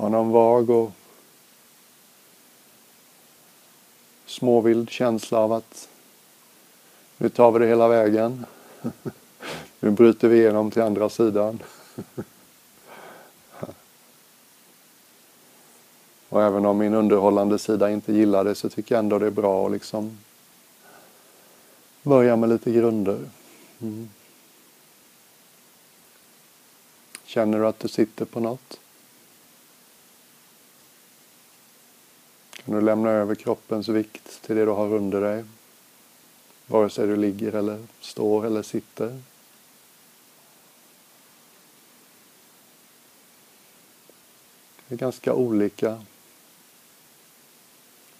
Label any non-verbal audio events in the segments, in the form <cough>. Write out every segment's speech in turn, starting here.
Har någon vag och småvild känsla av att nu tar vi det hela vägen. <laughs> Nu bryter vi igenom till andra sidan. <laughs> Och även om min underhållande sida inte gillar det så tycker jag ändå det är bra att liksom börja med lite grunder. Mm. Känner du att du sitter på något? Kan du lämna över kroppens vikt till det du har under dig? Vare sig du ligger eller står eller sitter. Det är ganska olika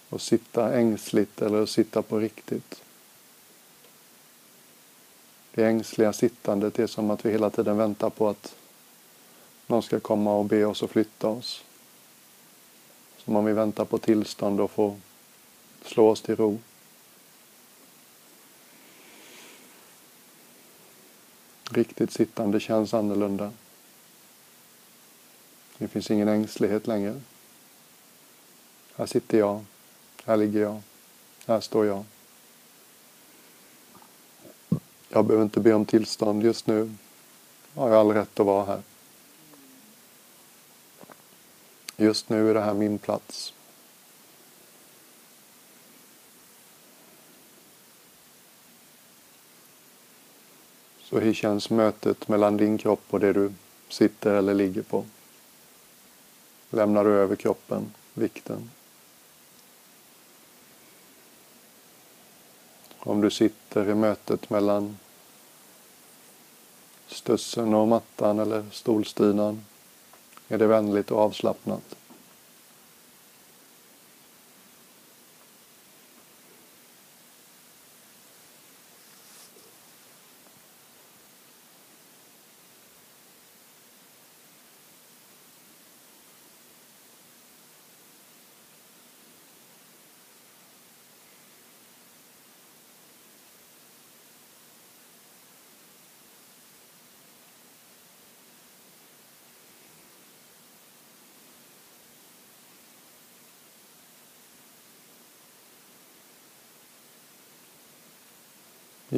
att sitta ängsligt eller att sitta på riktigt. Det ängsliga sittandet är som att vi hela tiden väntar på att någon ska komma och be oss att flytta oss. Som om vi väntar på tillstånd och får slå oss till ro. Riktigt sittande känns annorlunda. Det finns ingen ängslighet längre. Här sitter jag. Här ligger jag. Här står jag. Jag behöver inte be om tillstånd just nu. Jag har all rätt att vara här. Just nu är det här min plats. Så hur känns mötet mellan din kropp och det du sitter eller ligger på? Lämnar du över kroppen, vikten? Om du sitter i mötet mellan stussen och mattan eller stolstinan är det vänligt och avslappnat.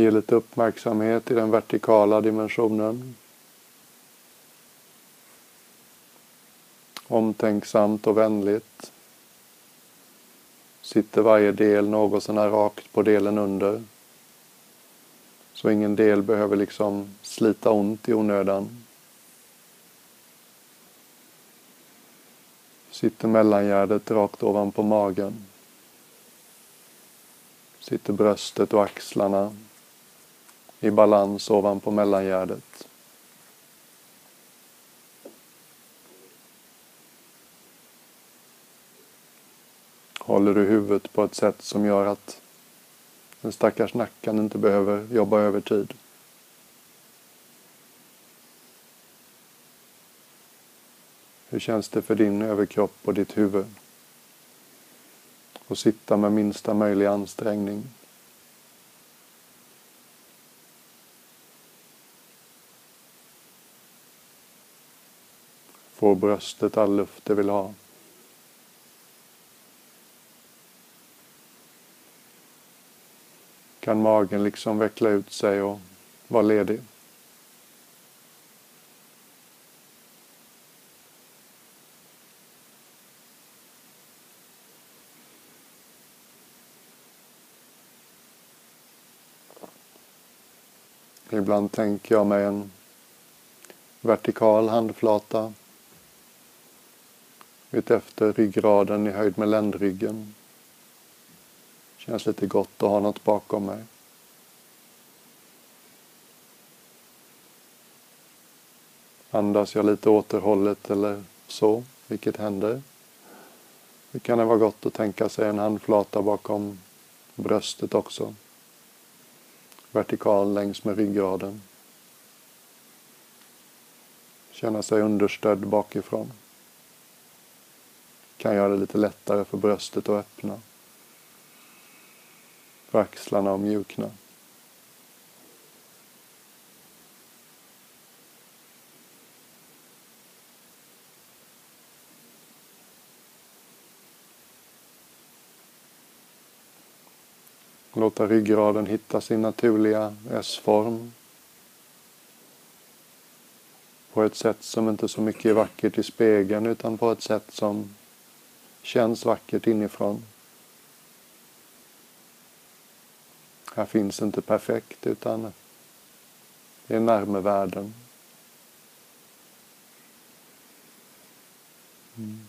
Ge lite uppmärksamhet i den vertikala dimensionen. Omtänksamt och vänligt. Sitter varje del något sånär rakt på delen under. Så ingen del behöver liksom slita ont i onödan. Sitter mellangärdet rakt ovanpå magen. Sitter bröstet och axlarna i balans ovanpå mellangärdet. Håller du huvudet på ett sätt som gör att den stackars nacken inte behöver jobba övertid. Hur känns det för din överkropp och ditt huvud? Att sitta med minsta möjliga ansträngning. Får bröstet all luft det vill ha. Kan magen liksom veckla ut sig och vara ledig. Ibland tänker jag mig en vertikal handflata utefter ryggraden i höjd med ländryggen. Känns lite gott att ha något bakom mig. Andas jag lite återhållet eller så, vilket händer. Det kan det vara gott att tänka sig en handflata bakom bröstet också. Vertikal längs med ryggraden. Känna sig understödd bakifrån kan göra det lite lättare för bröstet att öppna. För axlarna att mjukna. Låta ryggraden hitta sin naturliga S-form. På ett sätt som inte så mycket är vackert i spegeln utan på ett sätt som känns vackert inifrån. Här finns inte perfekt utan det är närmevärden. Mm.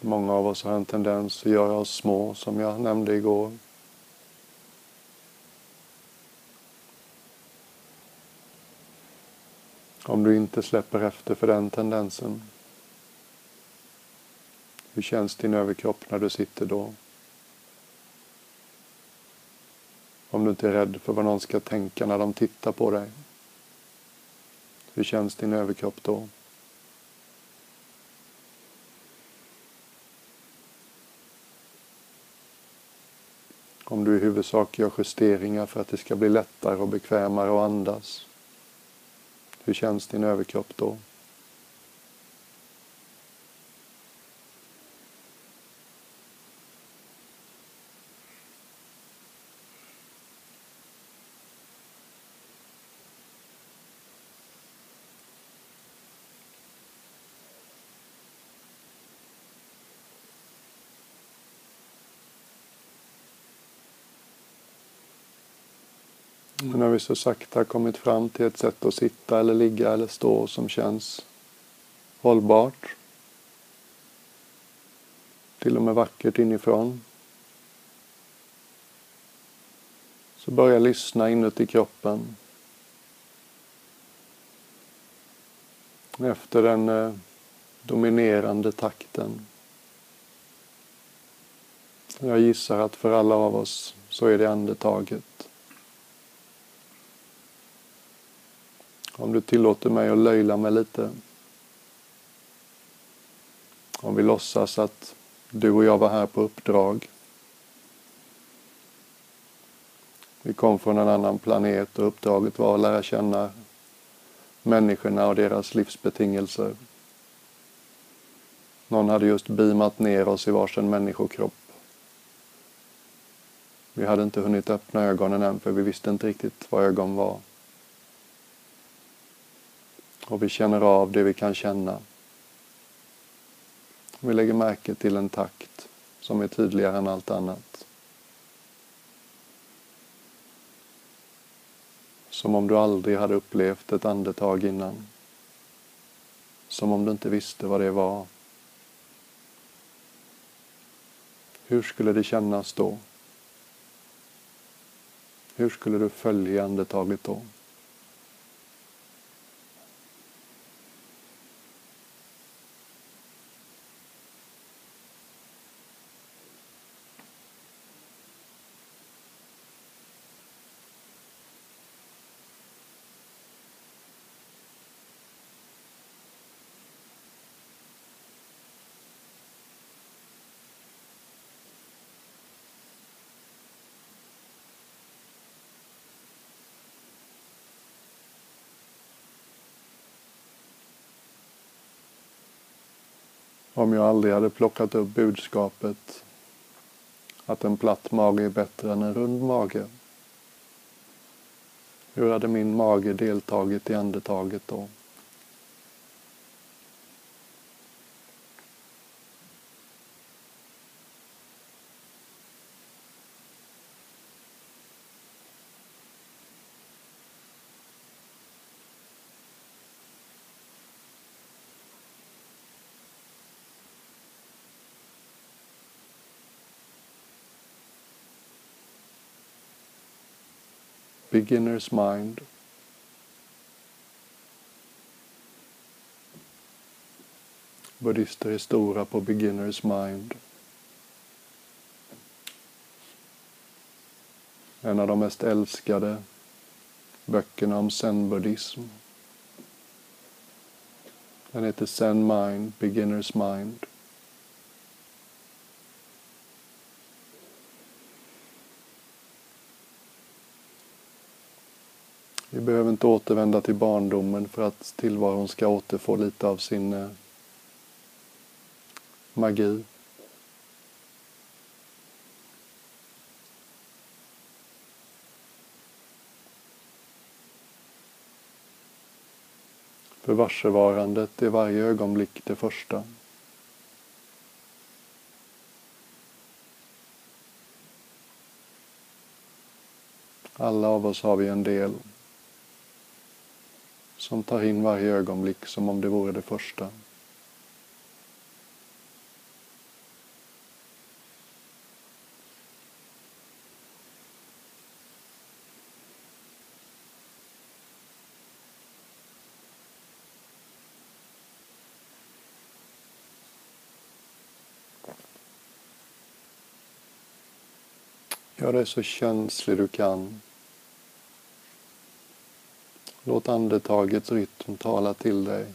Många av oss har en tendens att göra oss små, som jag nämnde igår. Om du inte släpper efter för den tendensen, hur känns din överkropp när du sitter då? Om du inte är rädd för vad någon ska tänka när de tittar på dig. Hur känns din överkropp då? Om du i huvudsak gör justeringar för att det ska bli lättare och bekvämare att andas. Hur känns din överkropp då? Vi så sakta kommit fram till ett sätt att sitta eller ligga eller stå som känns hållbart. Till och med vackert inifrån. Så börja lyssna inuti kroppen. Efter den eh, dominerande takten. Jag gissar att för alla av oss så är det andetaget. Om du tillåter mig att löjla mig lite. Om vi låtsas att du och jag var här på uppdrag. Vi kom från en annan planet och uppdraget var att lära känna människorna och deras livsbetingelser. Någon hade just beamat ner oss i varsin människokropp. Vi hade inte hunnit öppna ögonen än för vi visste inte riktigt vad ögon var. Och vi känner av det vi kan känna. Vi lägger märke till en takt som är tydligare än allt annat. Som om du aldrig hade upplevt ett andetag innan. Som om du inte visste vad det var. Hur skulle det kännas då? Hur skulle du följa andetaget då? Om jag aldrig hade plockat upp budskapet att en platt mage är bättre än en rund mage. Hur hade min mage deltagit i andetaget då? Beginner's mind. Buddhister är stora på beginner's mind. En av de mest älskade böckerna om zen-buddhism. Den heter Zen Mind, Beginner's Mind. Vi behöver inte återvända till barndomen för att tillvaron ska återfå lite av sin eh, magi. För varsevarandet är varje ögonblick det första. Alla av oss har vi en del som tar in varje ögonblick som om det vore det första. Gör dig så känslig du kan. Låt andetagets rytm tala till dig.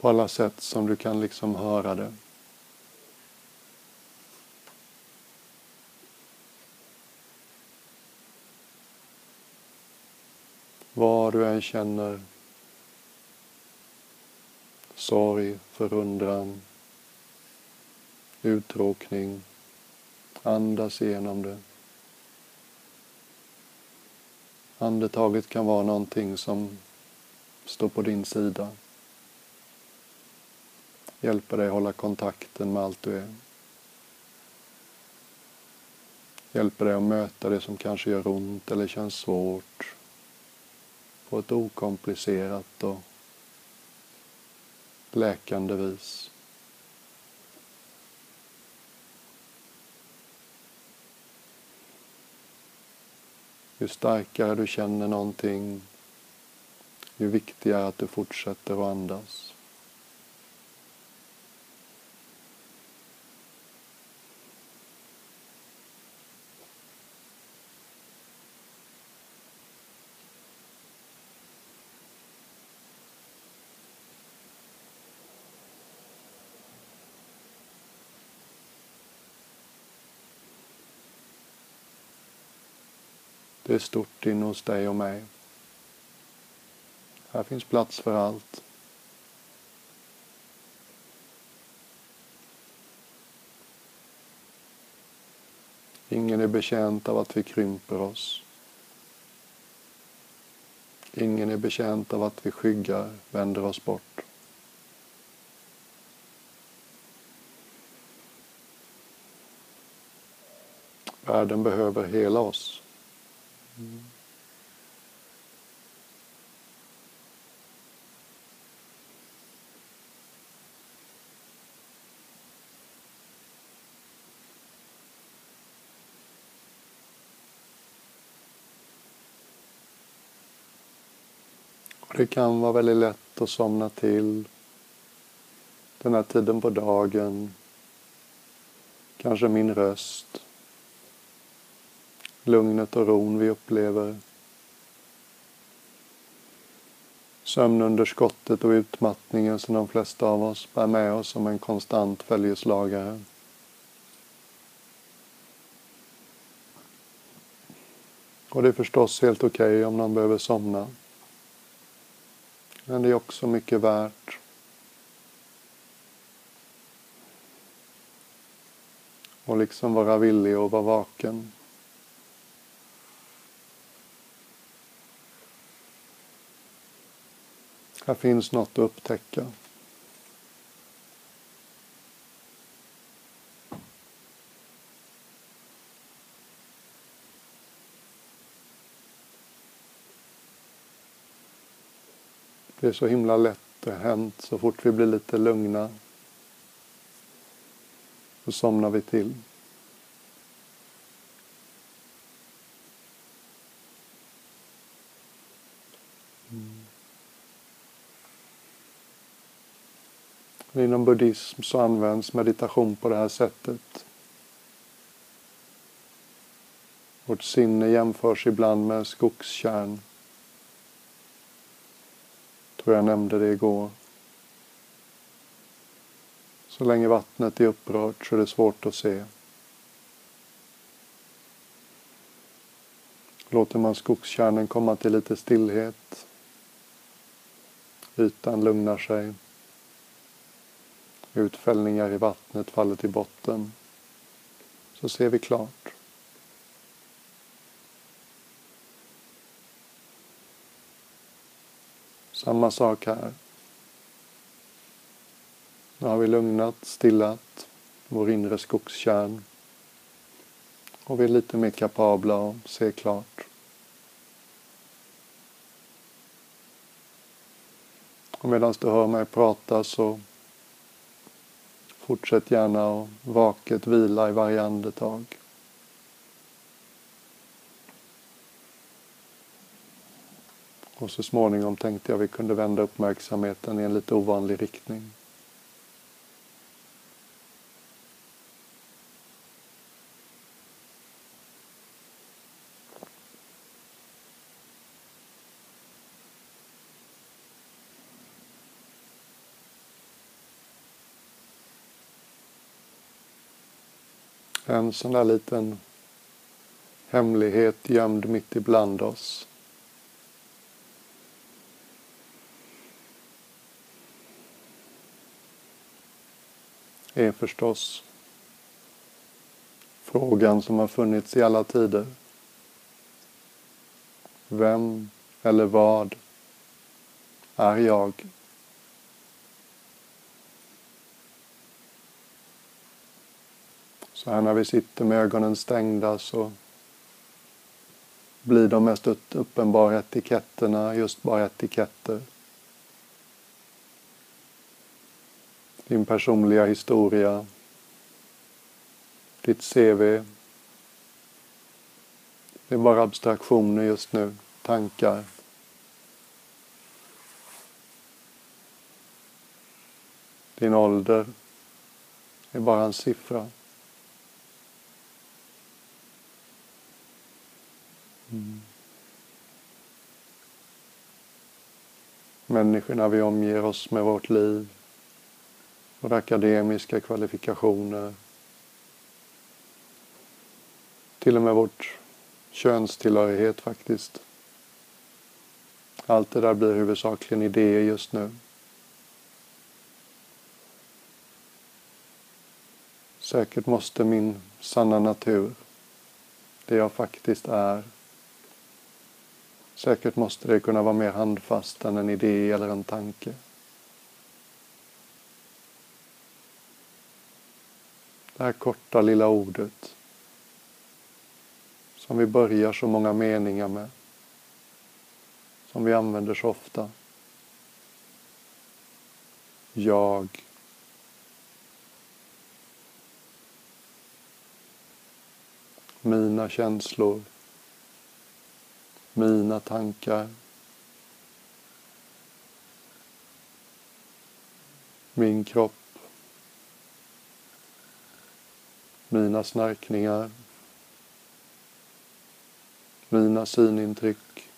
På alla sätt som du kan liksom höra det. Vad du än känner sorg, förundran, uttråkning Andas igenom det. Andetaget kan vara någonting som står på din sida. Hjälper dig hålla kontakten med allt du är. Hjälper dig att möta det som kanske gör ont eller känns svårt på ett okomplicerat och läkande vis. Ju starkare du känner någonting, ju viktigare att du fortsätter att andas. Är stort inne hos dig och mig. Här finns plats för allt. Ingen är betjänt av att vi krymper oss. Ingen är betjänt av att vi skyggar, vänder oss bort. Världen behöver hela oss. Mm. det kan vara väldigt lätt att somna till den här tiden på dagen. Kanske min röst lugnet och ron vi upplever. Sömnunderskottet och utmattningen som de flesta av oss bär med oss som en konstant följeslagare. Och det är förstås helt okej okay om någon behöver somna. Men det är också mycket värt att liksom vara villig och vara vaken. Här finns något att upptäcka. Det är så himla lätt hänt så fort vi blir lite lugna. Så somnar vi till. Mm. Inom buddhism så används meditation på det här sättet. Vårt sinne jämförs ibland med skogskärn. Tror jag nämnde det igår. Så länge vattnet är upprört så är det svårt att se. Låter man skogskärnen komma till lite stillhet. Ytan lugnar sig. Utfällningar i vattnet faller till botten. Så ser vi klart. Samma sak här. Nu har vi lugnat, stillat vår inre skogskärn. Och vi är lite mer kapabla att se klart. Och medan du hör mig prata så fortsätt gärna att vaket vila i varje andetag. Och så småningom tänkte jag vi kunde vända uppmärksamheten i en lite ovanlig riktning. En sån där liten hemlighet gömd mitt ibland oss. är förstås frågan som har funnits i alla tider. Vem eller vad är jag? Så här när vi sitter med ögonen stängda så blir de mest uppenbara etiketterna just bara etiketter. Din personliga historia, ditt CV. Det är bara abstraktioner just nu, tankar. Din ålder är bara en siffra. Mm. Människorna vi omger oss med vårt liv, våra akademiska kvalifikationer, till och med vårt könstillhörighet faktiskt. Allt det där blir huvudsakligen idéer just nu. Säkert måste min sanna natur, det jag faktiskt är, Säkert måste det kunna vara mer handfast än en idé eller en tanke. Det här korta lilla ordet som vi börjar så många meningar med, som vi använder så ofta. Jag. Mina känslor mina tankar. Min kropp. Mina snarkningar. Mina synintryck.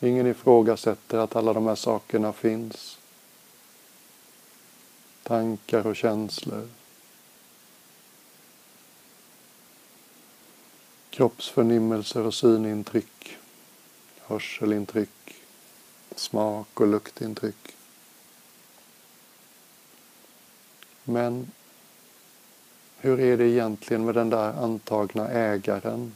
Ingen ifrågasätter att alla de här sakerna finns. Tankar och känslor. Kroppsförnimmelser och synintryck, hörselintryck, smak och luktintryck. Men hur är det egentligen med den där antagna ägaren?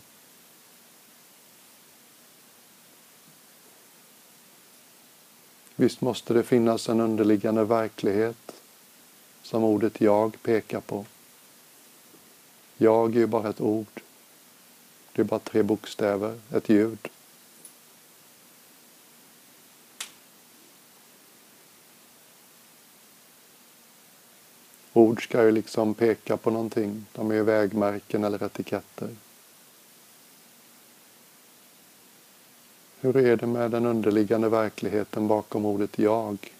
Visst måste det finnas en underliggande verklighet som ordet jag pekar på. Jag är ju bara ett ord. Det är bara tre bokstäver, ett ljud. Ord ska ju liksom peka på någonting. De är ju vägmärken eller etiketter. Hur är det med den underliggande verkligheten bakom ordet jag?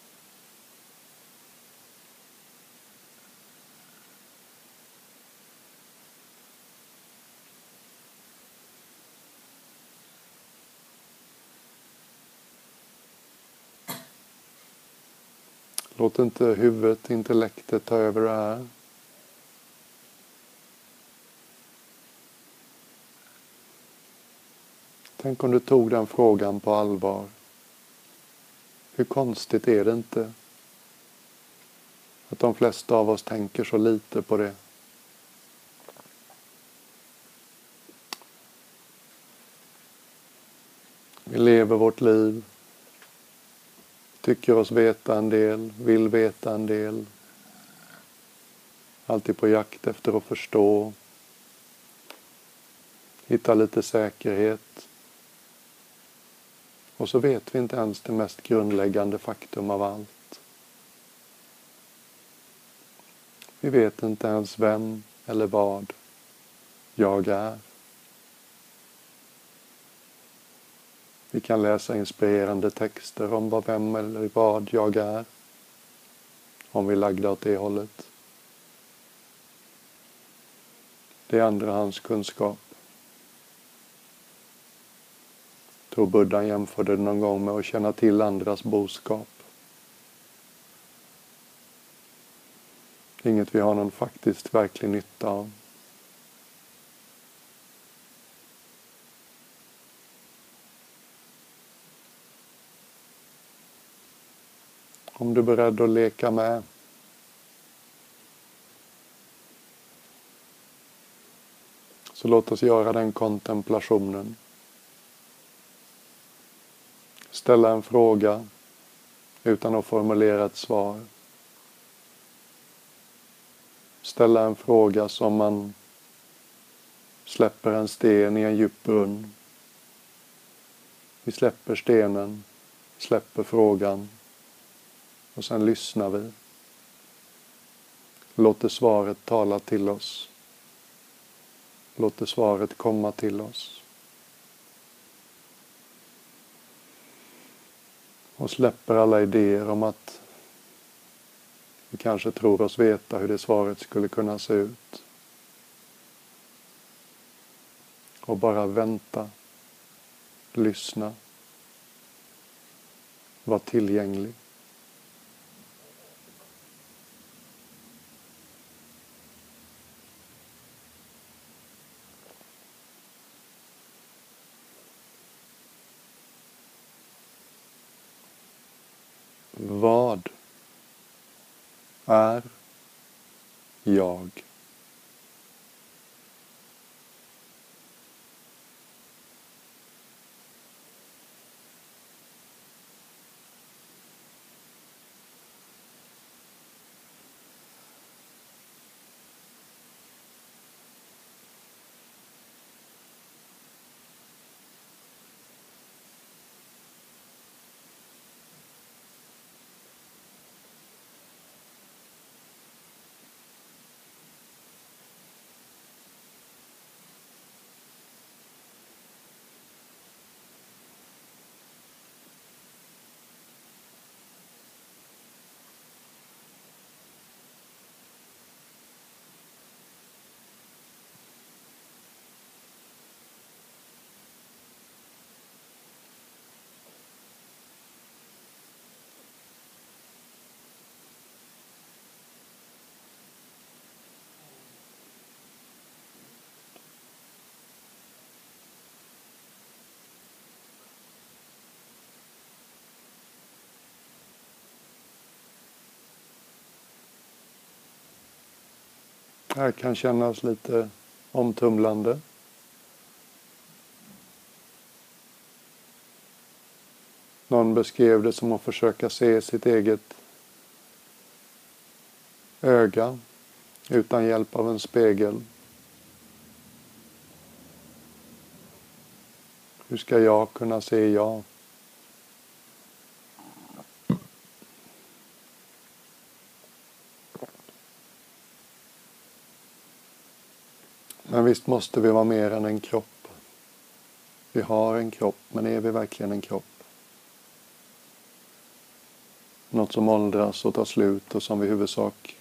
Låt inte huvudet, intellektet ta över det här. Tänk om du tog den frågan på allvar. Hur konstigt är det inte? Att de flesta av oss tänker så lite på det. Vi lever vårt liv, tycker oss veta en del, vill veta en del. Alltid på jakt efter att förstå, hitta lite säkerhet. Och så vet vi inte ens det mest grundläggande faktum av allt. Vi vet inte ens vem eller vad jag är. Vi kan läsa inspirerande texter om vad, vem eller vad jag är. Om vi lagda åt det hållet. Det är andrahandskunskap. Jag tror Buddha jämförde det någon gång med att känna till andras boskap. Inget vi har någon faktiskt verklig nytta av. Om du är beredd att leka med. Så låt oss göra den kontemplationen. Ställa en fråga utan att formulera ett svar. Ställa en fråga som man släpper en sten i en djup brunn. Vi släpper stenen, släpper frågan och sen lyssnar vi. Låter svaret tala till oss. Låter svaret komma till oss. Och släpper alla idéer om att vi kanske tror oss veta hur det svaret skulle kunna se ut. Och bara vänta, lyssna, var tillgänglig. Är här kan kännas lite omtumlande. Någon beskrev det som att försöka se sitt eget öga utan hjälp av en spegel. Hur ska jag kunna se jag? Måste vi vara mer än en kropp. Vi har en kropp, men är vi verkligen en kropp? Något som åldras och tar slut och som vi i huvudsak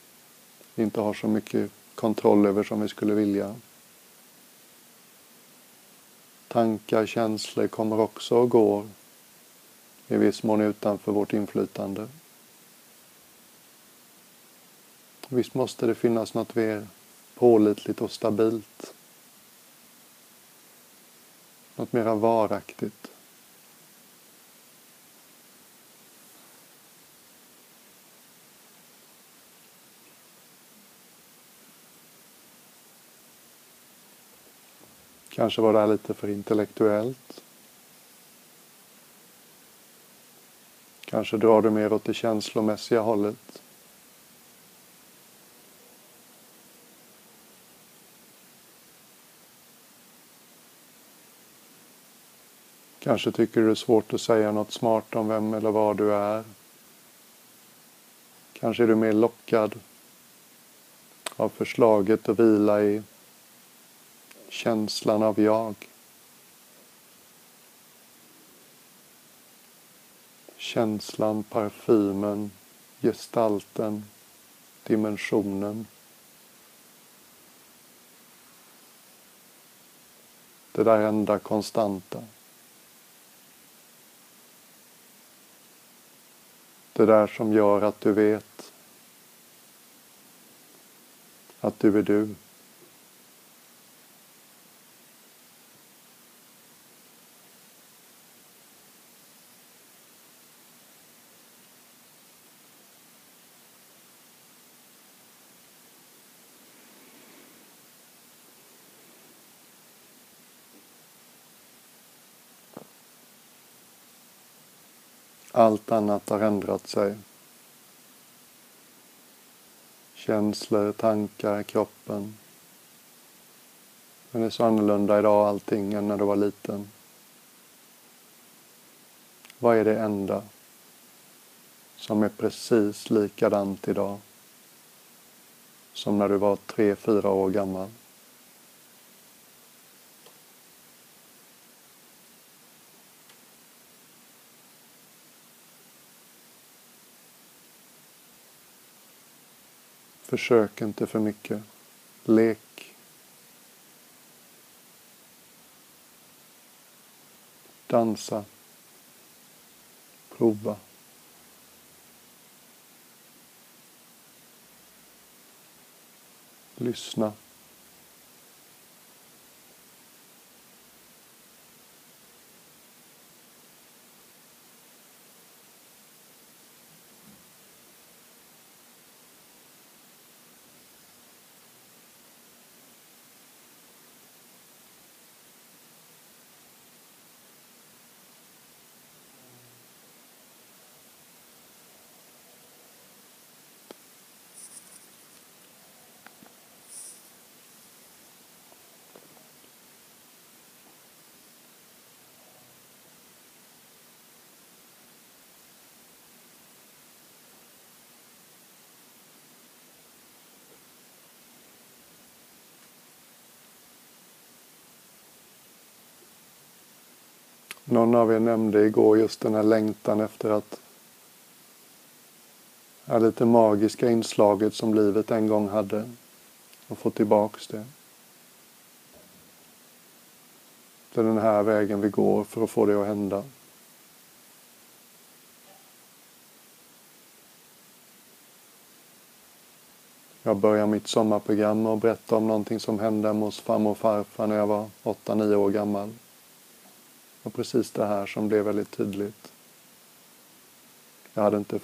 inte har så mycket kontroll över som vi skulle vilja. Tankar, känslor kommer också och går i viss mån utanför vårt inflytande. Visst måste det finnas något mer pålitligt och stabilt. Något mera varaktigt. Kanske var det här lite för intellektuellt. Kanske drar du mer åt det känslomässiga hållet. Kanske tycker du det är svårt att säga något smart om vem eller vad du är. Kanske är du mer lockad av förslaget att vila i känslan av jag. Känslan, parfymen, gestalten, dimensionen. Det där enda konstanta. Det där som gör att du vet att du är du. Allt annat har ändrat sig. Känslor, tankar, kroppen. Men det är så annorlunda idag allting än när du var liten. Vad är det enda som är precis likadant idag som när du var tre, fyra år gammal? Försök inte för mycket. Lek. Dansa. Prova. Lyssna. Någon av er nämnde igår just den här längtan efter att det lite magiska inslaget som livet en gång hade och få tillbaks det. Det är den här vägen vi går för att få det att hända. Jag börjar mitt sommarprogram och berätta om någonting som hände hos farmor och farfar när jag var 8-9 år gammal. Och precis det här som blev väldigt tydligt. Jag hade inte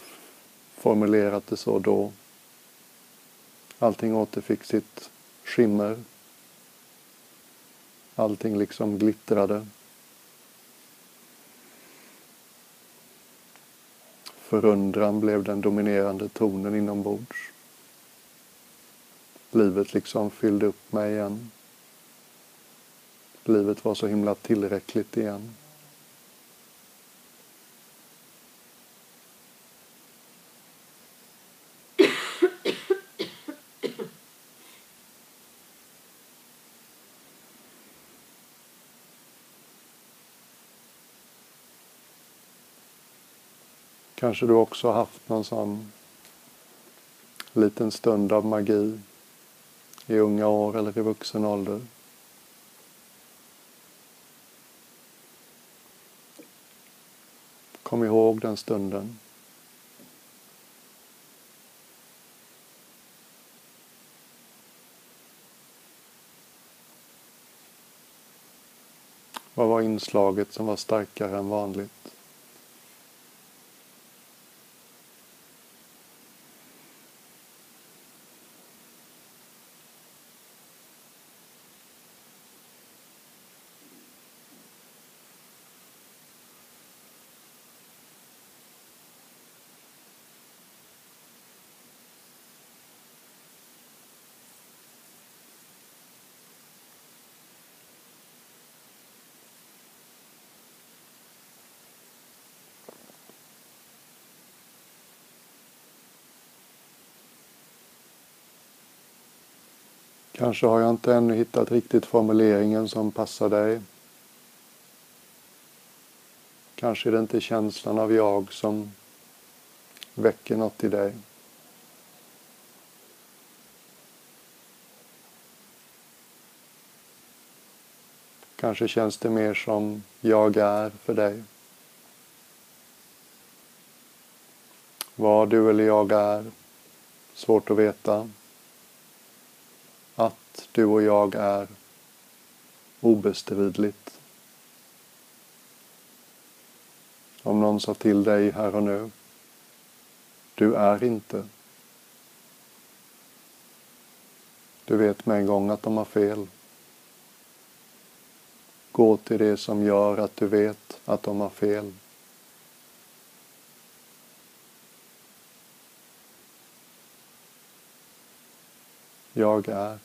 formulerat det så då. Allting återfick sitt skimmer. Allting liksom glittrade. Förundran blev den dominerande tonen inombords. Livet liksom fyllde upp mig igen. Livet var så himla tillräckligt igen. Kanske du också haft någon sån liten stund av magi i unga år eller i vuxen ålder. Kom ihåg den stunden. Vad var inslaget som var starkare än vanligt? Kanske har jag inte ännu hittat riktigt formuleringen som passar dig. Kanske är det inte känslan av jag som väcker något i dig. Kanske känns det mer som jag är för dig. Vad du eller jag är, svårt att veta. Att du och jag är obestridligt. Om någon sa till dig här och nu, du är inte. Du vet med en gång att de har fel. Gå till det som gör att du vet att de har fel. Jag är.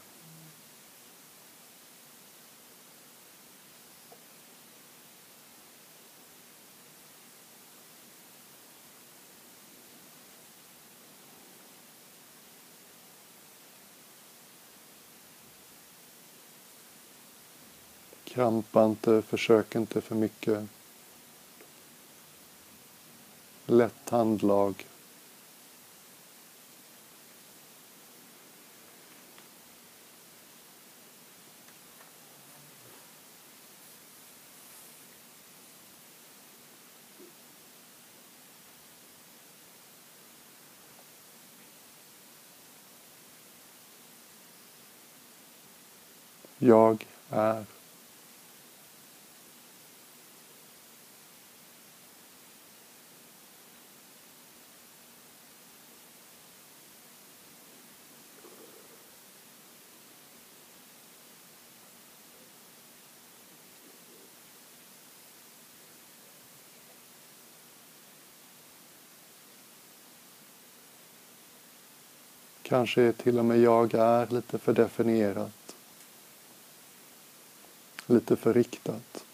Krampa inte, försök inte för mycket. Lätt handlag. Jag är. Kanske till och med jag är lite för definierat. Lite för riktat.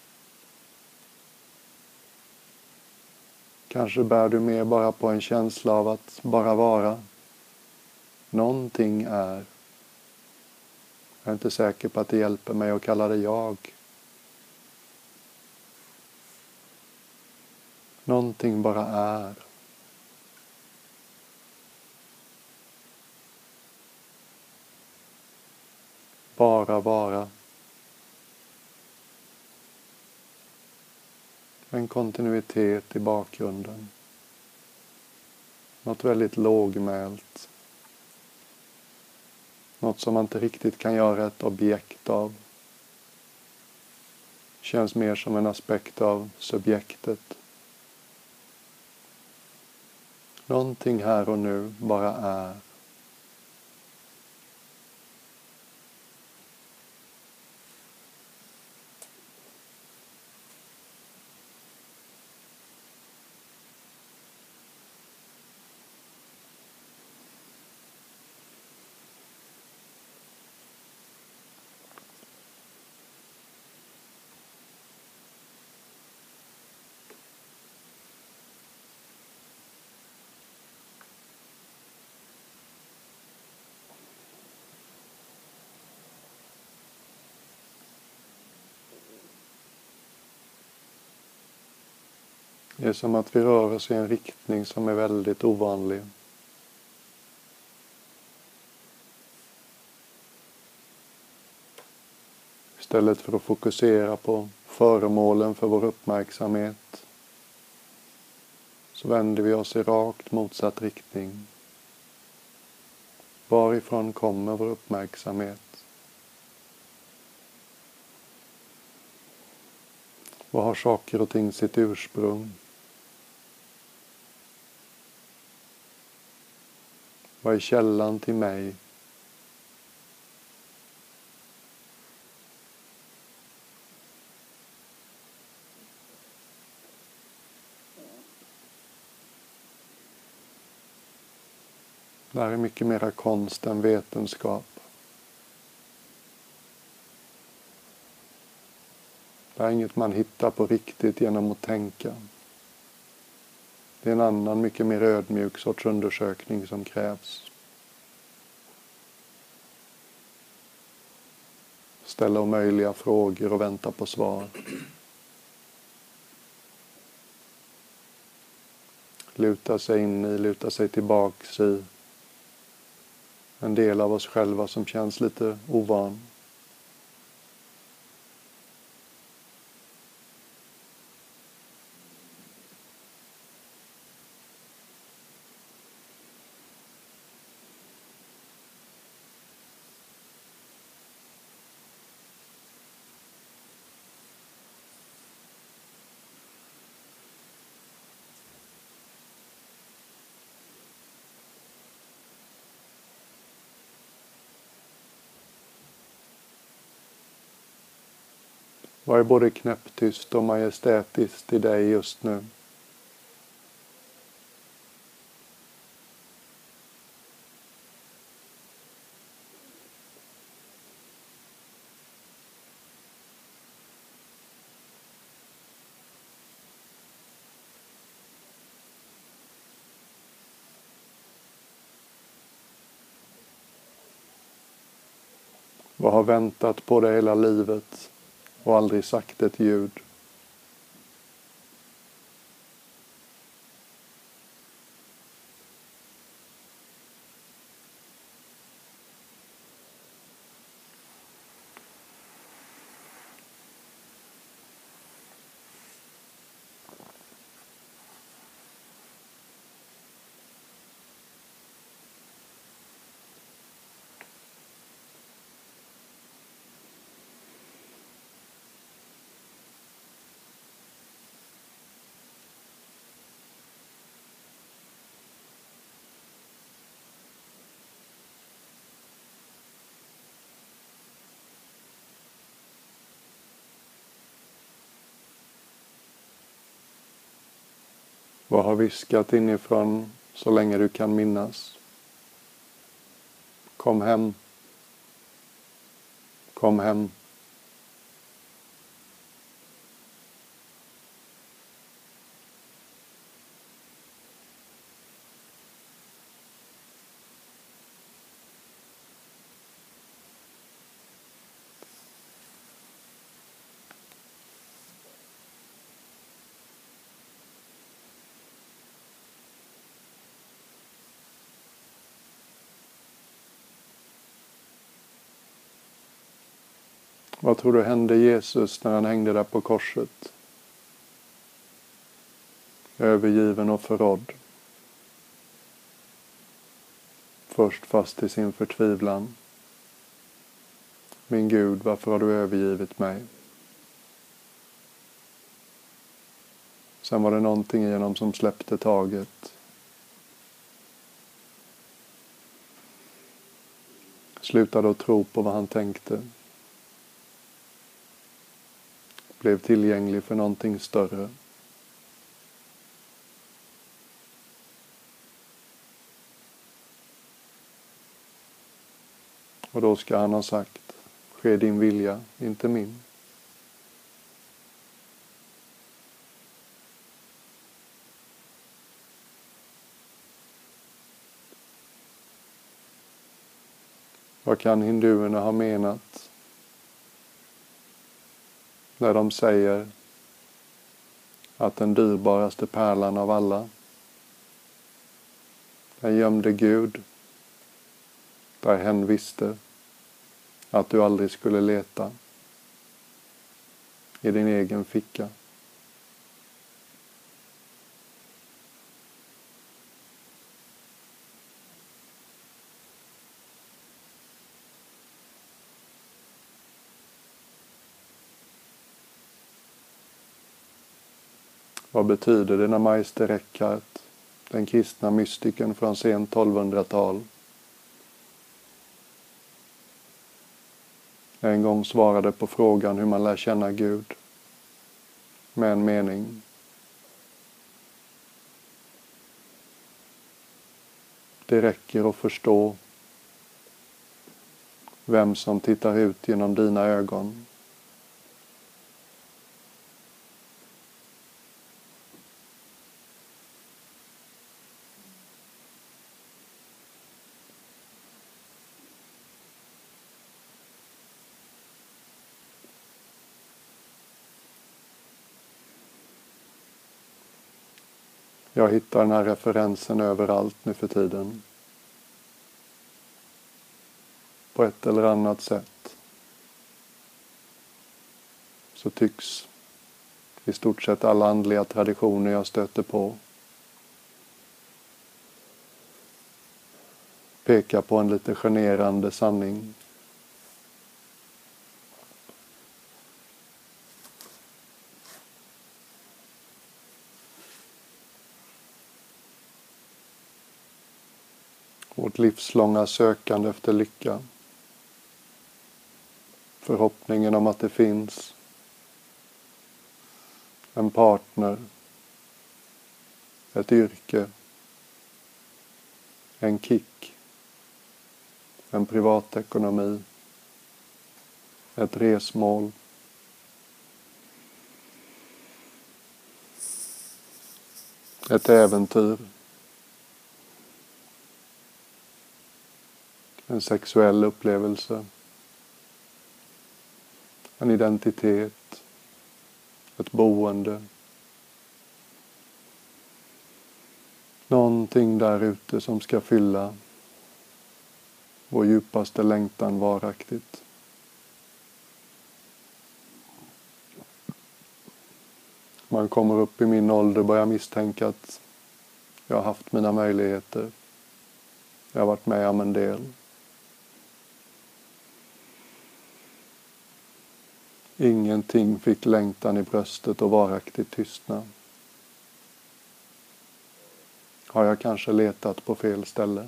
Kanske bär du mer bara på en känsla av att bara vara. Någonting är. Jag är inte säker på att det hjälper mig att kalla det jag. Någonting bara är. Bara vara. En kontinuitet i bakgrunden. Något väldigt lågmält. Något som man inte riktigt kan göra ett objekt av. Känns mer som en aspekt av subjektet. Någonting här och nu bara är. Det är som att vi rör oss i en riktning som är väldigt ovanlig. Istället för att fokusera på föremålen för vår uppmärksamhet så vänder vi oss i rakt motsatt riktning. Varifrån kommer vår uppmärksamhet? Var har saker och ting sitt ursprung? Vad är källan till mig? Det här är mycket mera konst än vetenskap. Det här är inget man hittar på riktigt genom att tänka. Det är en annan, mycket mer ödmjuk sorts undersökning som krävs. ställa omöjliga frågor och vänta på svar. Luta sig in i, luta sig tillbaks i en del av oss själva som känns lite ovan. Vad är både knäpptyst och majestätiskt i dig just nu? Vad har väntat på dig hela livet? Och aldrig sagt ett ljud. Vad har viskat inifrån så länge du kan minnas? Kom hem. Kom hem. Vad tror du hände Jesus när han hängde där på korset? Övergiven och förrådd. Först fast i sin förtvivlan. Min Gud, varför har du övergivit mig? Sen var det någonting i honom som släppte taget. Slutade att tro på vad han tänkte blev tillgänglig för någonting större. Och då ska han ha sagt, ske din vilja, inte min. Vad kan hinduerna ha menat när de säger att den dyrbaraste pärlan av alla, den gömde Gud där hen visste att du aldrig skulle leta i din egen ficka. Vad betyder det när Meister Eckhart, den kristna mystiken från sent 1200-tal, en gång svarade på frågan hur man lär känna Gud med en mening. Det räcker att förstå vem som tittar ut genom dina ögon Jag hittar den här referensen överallt nu för tiden. På ett eller annat sätt så tycks i stort sett alla andliga traditioner jag stöter på peka på en lite generande sanning. Vårt livslånga sökande efter lycka. Förhoppningen om att det finns en partner, ett yrke, en kick, en privatekonomi, ett resmål. Ett äventyr. En sexuell upplevelse. En identitet. Ett boende. Någonting där ute som ska fylla vår djupaste längtan varaktigt. Man kommer upp i min ålder och börjar misstänka att jag har haft mina möjligheter. Jag har varit med om en del. Ingenting fick längtan i bröstet och varaktigt tystna. Har jag kanske letat på fel ställe?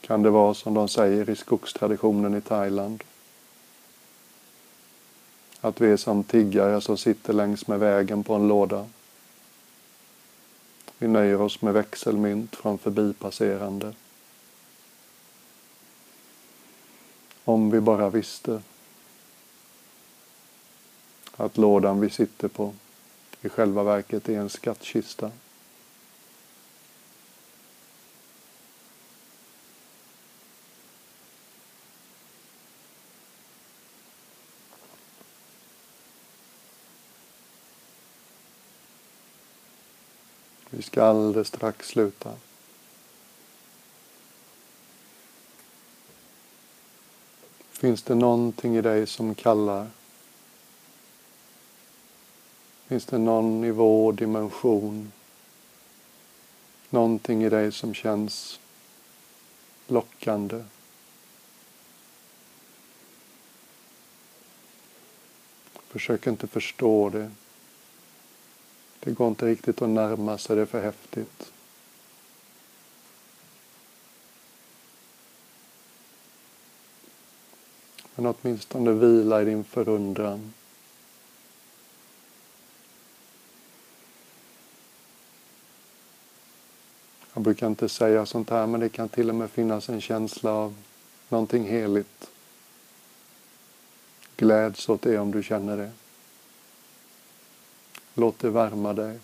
Kan det vara som de säger i skogstraditionen i Thailand? Att vi är som tiggare som sitter längs med vägen på en låda. Vi nöjer oss med växelmynt från förbipasserande. Om vi bara visste att lådan vi sitter på i själva verket är en skattkista. Vi ska alldeles strax sluta. Finns det någonting i dig som kallar? Finns det någon nivå, dimension, någonting i dig som känns lockande? Försök inte förstå det. Det går inte riktigt att närma sig det för häftigt. Men åtminstone vila i din förundran. Jag brukar inte säga sånt här men det kan till och med finnas en känsla av någonting heligt. Gläds åt det om du känner det. Låt det värma dig.